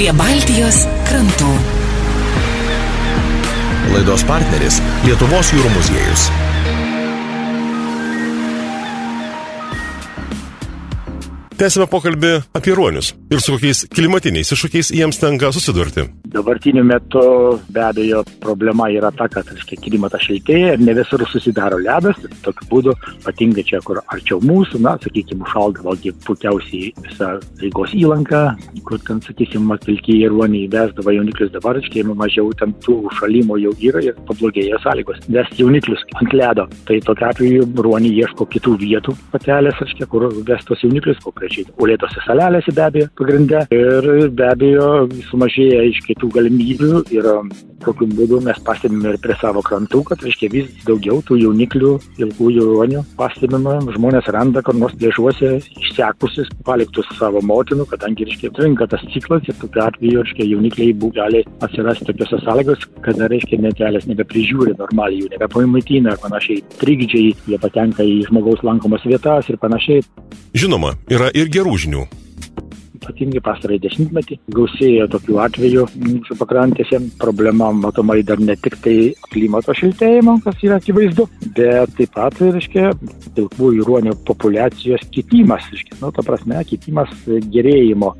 prie Baltijos krantų. Laidos partneris Lietuvos jūrų muziejus. Tęsime pokalbį apie ruonius ir su kokiais klimatiniais iššūkiais jiems tenka susidurti. Dabartiniu metu be abejo problema yra ta, kad reiškia, klimatas šiltėja ir ne visur susidaro ledas. Tokiu būdu, ypatingai čia, kur arčiau mūsų, na, sakykime, šalda vėlgi puikiausiai visa Rygos įlanka, kur ten, sakykime, pilkiai ruoniai vesdavo jauniklius dabar, reiškia, mažiau ten tų šalimo jau yra ir pablogėjo sąlygos. Vesti jauniklius ant ledo. Tai tokiu atveju ruoniai ieško kitų vietų patelės, reiškia, kur vestos jauniklius, konkrečiai ulėtose salelėse be abejo pagrinde. Ir be abejo sumažėja iš kitų galimybių ir tokiu būdu mes pastebime ir prie savo krantų, kad reiškia vis daugiau tų jauniklių, ilgųjų ruonių pastebima, žmonės randa kur nors plėžuose išsekusius, paliktus savo motinų, kadangi reiškia trinka tas ciklas ir tokiu atveju reiškia jaunikliai bū gali atsirasti tokiose sąlygos, kada reiškia netelės nebeprižiūri normaliai, jų nebepamaitina ir panašiai. Trikdžiai, jie patenka į žmogaus lankomas vietas ir panašiai. Žinoma, yra ir gerų žinių. Ypatingai pastarąjį dešimtmetį gausėja tokių atvejų mūsų pakrantėse. Problema matomai dar ne tik tai klimato šiltėjimo, kas yra akivaizdu, bet taip pat, reiškia, pilkųjų ruonių populiacijos kitimas. Reiškia, nu, ta prasme, kitimas gerėjimo e,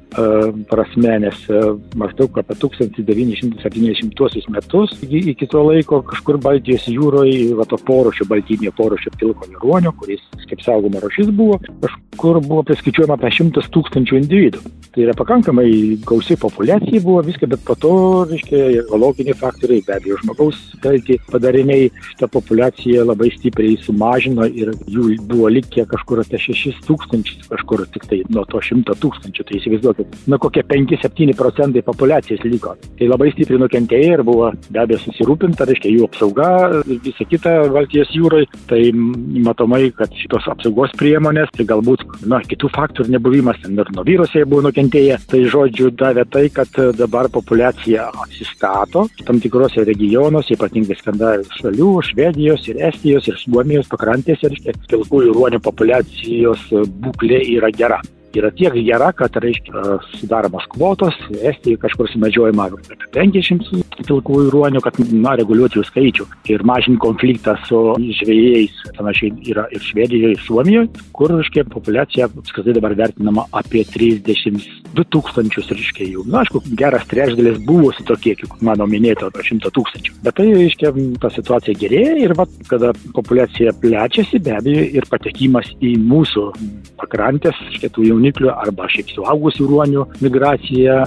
prasme, nes e, maždaug apie 1970 metus iki, to laiko kažkur Baltijos jūroje, va to porušio, baltynio porušio pilkojo ruonio, kuris kaip saugoma rušis buvo, kažkur buvo priskaičiuojama apie 100 tūkstančių individų. Tai yra pakankamai gausi populiacija buvo viską, bet po to, reiškia, ekologiniai faktoriai, be abejo, žmogaus kalti padariniai šitą populiaciją labai stipriai sumažino ir jų buvo likę kažkur apie 6 tūkstančius, kažkur tik tai nuo to 100 tūkstančių. Tai įsivaizduokit, na kokie 5-7 procentai populiacijos liko. Tai labai stipriai nukentėjo ir buvo be abejo susirūpinta, reiškia, jų apsauga ir visa kita Baltijos jūrai. Tai matomai, kad šitos apsaugos priemonės, tai galbūt, na, kitų faktorių nebuvimas, ten ir nuo viruso jie buvo nukentėję. Tai žodžiu davė tai, kad dabar populiacija atsistato tam tikrose regionuose, ypatingai Skandinavijos šalių, Švedijos ir Estijos ir Suomijos pakrantėse, reiškia, pilkųjų ruonių populiacijos būklė yra gera yra tiek gera, kad, reiškia, sudaromos kvotos, Estijoje kažkur sumedžiojama apie 50 pilkųjų ruonių, kad, na, reguliuoti jų skaičių ir mažinti konfliktą su žvėjais. Panašiai yra ir Švedijoje, ir Suomijoje, kur, reiškia, populiacija apskritai dabar vertinama apie 32 tūkstančius, reiškia, jų. Na, aišku, geras trečdalis buvusi tokie, kaip mano minėto, apie 100 tūkstančių. Bet tai, reiškia, ta situacija gerėja ir, va, kada populiacija plečiasi, be abejo, ir patekimas į mūsų pakrantės, reiškia, tų jauniklių arba šiaip suaugusių ruonių migracija,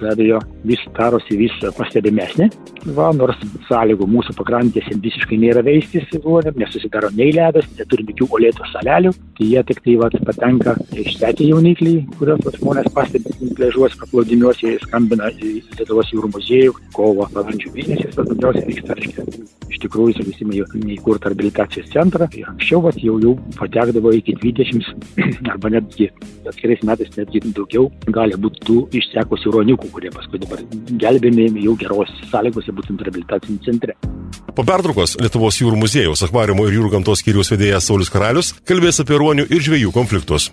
be abejo, vis darosi vis pastebimesnė. Va, nors sąlygų mūsų pakrantėse visiškai nėra veistis ruoniam, nesusidaro nei ledas, neturim jokių olėtų salelių, tai jie tik tai va, patenka išsetę jaunikliai, kuriuos žmonės pastebi pležuos paplūdimiuose, skambina į Lietuvos jūrų muziejų, kovo balandžio mėnesį, tas daugiausiai vyksta, reiškia, iš tikrųjų, sakysime, jau įkurtą rehabilitacijos centrą. Ir anksčiau vat, jau, jau patekdavo iki 20 arba netgi atskirais metais netgi daugiau gali būti tų išsekusių ruoniukų, kurie paskui dabar gelbėmi jau geros sąlygose būtent rehabilitaciniam centre. Po pertraukos Lietuvos jūrų muziejaus akvariumo ir jūrų gamtos skyriaus vedėjas Saulis Karalius kalbės apie ruonių ir žvėjų konfliktus.